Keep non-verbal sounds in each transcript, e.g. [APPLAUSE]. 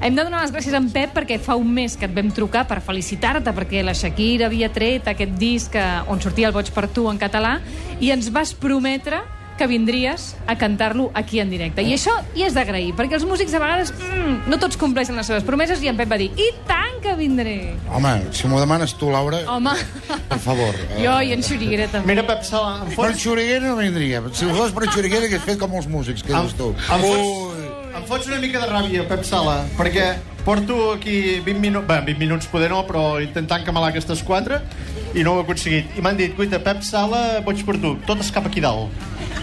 Hem de donar les gràcies a en Pep perquè fa un mes que et vam trucar per felicitar-te perquè la Shakira havia tret aquest disc eh, on sortia el Boig per tu en català i ens vas prometre que vindries a cantar-lo aquí en directe. I això hi és d'agrair, perquè els músics a vegades mm, no tots compleixen les seves promeses i en Pep va dir i tant que vindré! Home, si m'ho demanes tu, Laura, Home, per favor. eh, [LAUGHS] jo i en Xuriguera també. Mira, Pep Sala, em Per fots, Xuriguera no vindria. Si ho fos per Xuriguera hagués fet com els músics, que dius tu. em, fots, em fots una mica de ràbia, Pep Sala, perquè porto aquí 20 minuts, bé, 20 minuts poder no, però intentant camelar aquestes quatre i no ho he aconseguit. I m'han dit, guaita, Pep Sala, boig per tu, tot es cap aquí dalt.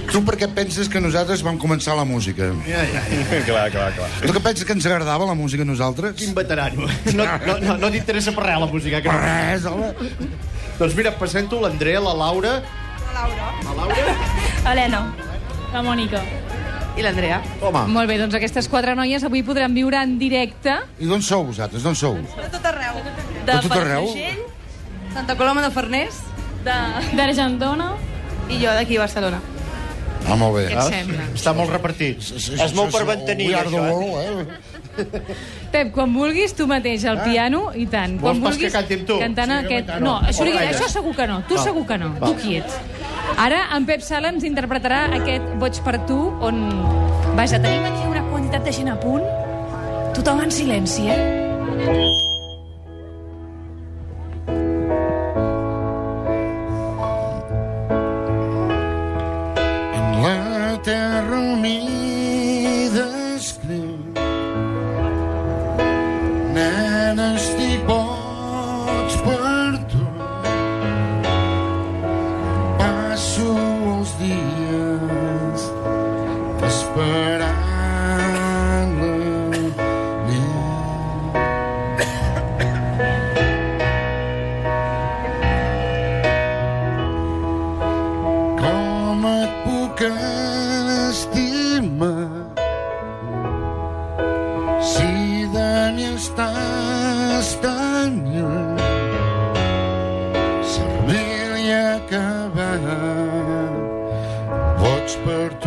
Tu per què penses que nosaltres vam començar la música? Ja, ja, ja. [LAUGHS] clar, clar, clar. Tu que penses que ens agradava la música a nosaltres? Quin veterano. No, no, no, no t'interessa per res la música. Que no. Res, home. Doncs mira, presento l'Andrea, la Laura... La Laura. La Laura? [LAUGHS] Helena. La Mònica. I l'Andrea. Home, Molt bé, doncs aquestes quatre noies avui podran viure en directe. I d'on sou vosaltres? D'on sou? De tot arreu. De De tot arreu? Santa Coloma de Farners D'Argentona. i jo d'aquí a Barcelona. Ah, molt bé. Què et sembla? està molt repartit. És molt per mantenir, això, eh? world, eh? [LAUGHS] Pep, quan vulguis, tu mateix al piano, i tant. Ah. Vols Quan pas vulguis, que canti amb tu? Cantant Sí, aquest... no, això, això segur que no. Tu segur que no. Tu quiet. Ara, en Pep Sala ens interpretarà aquest Boig per tu, on... Vaja, tenim aquí una quantitat de gent a punt. Tothom en silenci, eh? En la terra humida boig per tu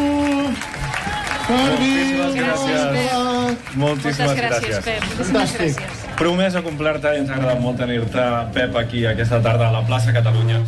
Per Moltíssimes gràcies. Moltíssimes Moltes gràcies, gràcies. Pep. Moltíssimes Fantàstic. gràcies. Promesa completa i ens ha agradat molt tenir-te, Pep, aquí aquesta tarda a la plaça Catalunya.